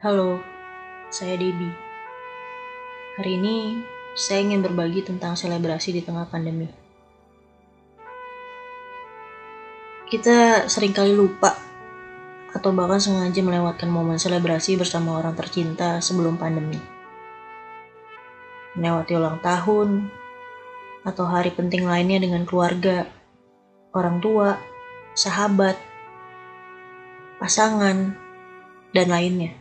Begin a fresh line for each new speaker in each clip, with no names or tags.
Halo, saya Debbie. Hari ini saya ingin berbagi tentang selebrasi di tengah pandemi. Kita sering kali lupa atau bahkan sengaja melewatkan momen selebrasi bersama orang tercinta sebelum pandemi. Melewati ulang tahun atau hari penting lainnya dengan keluarga, orang tua, sahabat, pasangan, dan lainnya.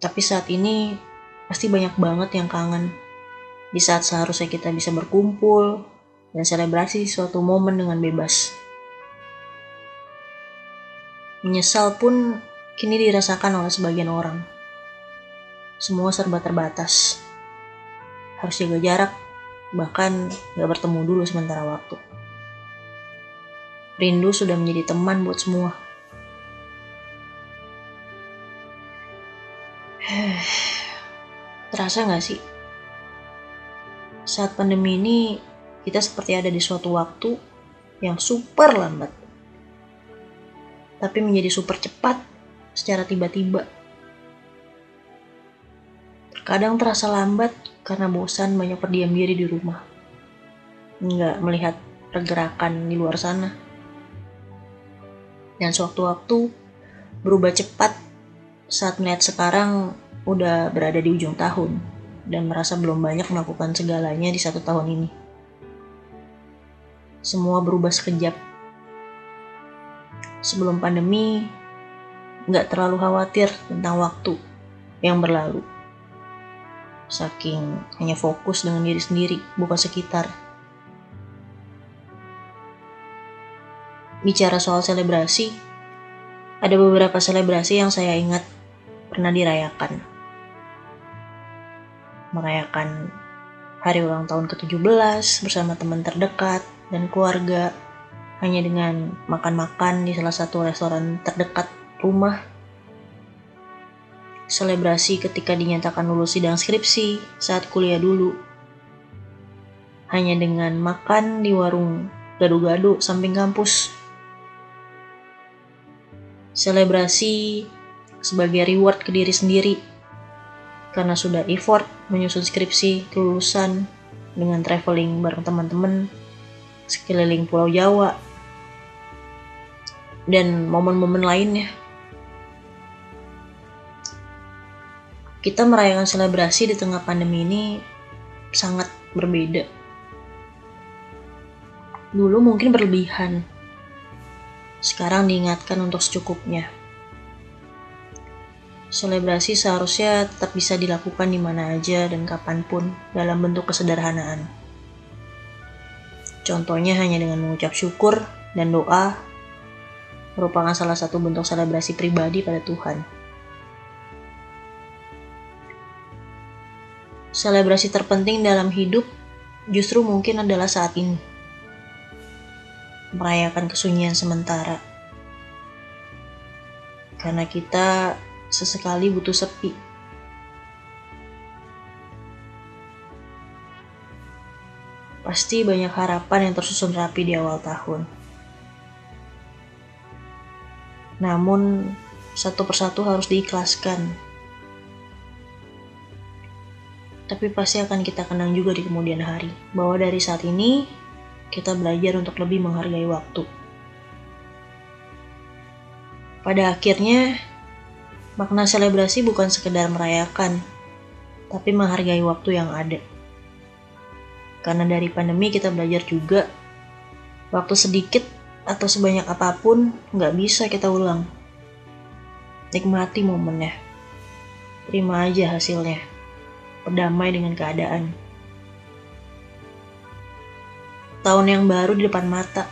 Tapi saat ini pasti banyak banget yang kangen di saat seharusnya kita bisa berkumpul dan selebrasi suatu momen dengan bebas. Menyesal pun kini dirasakan oleh sebagian orang. Semua serba terbatas. Harus jaga jarak, bahkan gak bertemu dulu sementara waktu. Rindu sudah menjadi teman buat semua. Terasa gak sih? Saat pandemi ini, kita seperti ada di suatu waktu yang super lambat. Tapi menjadi super cepat secara tiba-tiba. Terkadang terasa lambat karena bosan banyak berdiam diri di rumah. Nggak melihat pergerakan di luar sana. Dan sewaktu-waktu berubah cepat saat melihat sekarang udah berada di ujung tahun dan merasa belum banyak melakukan segalanya di satu tahun ini. Semua berubah sekejap. Sebelum pandemi, nggak terlalu khawatir tentang waktu yang berlalu. Saking hanya fokus dengan diri sendiri, bukan sekitar. Bicara soal selebrasi, ada beberapa selebrasi yang saya ingat pernah dirayakan. Merayakan hari ulang tahun ke-17 bersama teman terdekat, dan keluarga hanya dengan makan-makan di salah satu restoran terdekat rumah. Selebrasi ketika dinyatakan lulus sidang skripsi saat kuliah dulu. Hanya dengan makan di warung gado-gado samping kampus. Selebrasi sebagai reward ke diri sendiri karena sudah effort menyusun skripsi kelulusan dengan traveling bareng teman-teman sekeliling Pulau Jawa, dan momen-momen lainnya. Kita merayakan selebrasi di tengah pandemi ini sangat berbeda. Dulu mungkin berlebihan, sekarang diingatkan untuk secukupnya. Selebrasi seharusnya tetap bisa dilakukan di mana aja dan kapan pun dalam bentuk kesederhanaan. Contohnya hanya dengan mengucap syukur dan doa merupakan salah satu bentuk selebrasi pribadi pada Tuhan. Selebrasi terpenting dalam hidup justru mungkin adalah saat ini. Merayakan kesunyian sementara. Karena kita sesekali butuh sepi Pasti banyak harapan yang tersusun rapi di awal tahun. Namun, satu persatu harus diikhlaskan. Tapi pasti akan kita kenang juga di kemudian hari, bahwa dari saat ini kita belajar untuk lebih menghargai waktu. Pada akhirnya, makna selebrasi bukan sekedar merayakan, tapi menghargai waktu yang ada. Karena dari pandemi kita belajar juga waktu sedikit atau sebanyak apa pun nggak bisa kita ulang. Nikmati momennya. Terima aja hasilnya. Berdamai dengan keadaan. Tahun yang baru di depan mata.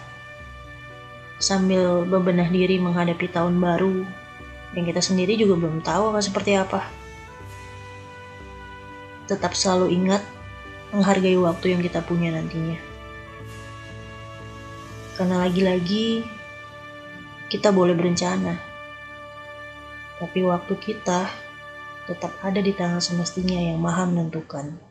Sambil bebenah diri menghadapi tahun baru yang kita sendiri juga belum tahu akan seperti apa. Tetap selalu ingat menghargai waktu yang kita punya nantinya. Karena lagi-lagi kita boleh berencana, tapi waktu kita tetap ada di tangan semestinya yang maha menentukan.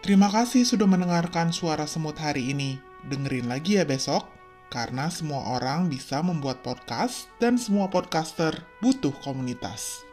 Terima kasih sudah mendengarkan suara semut hari ini. Dengerin lagi ya besok, karena semua orang bisa membuat podcast dan semua podcaster butuh komunitas.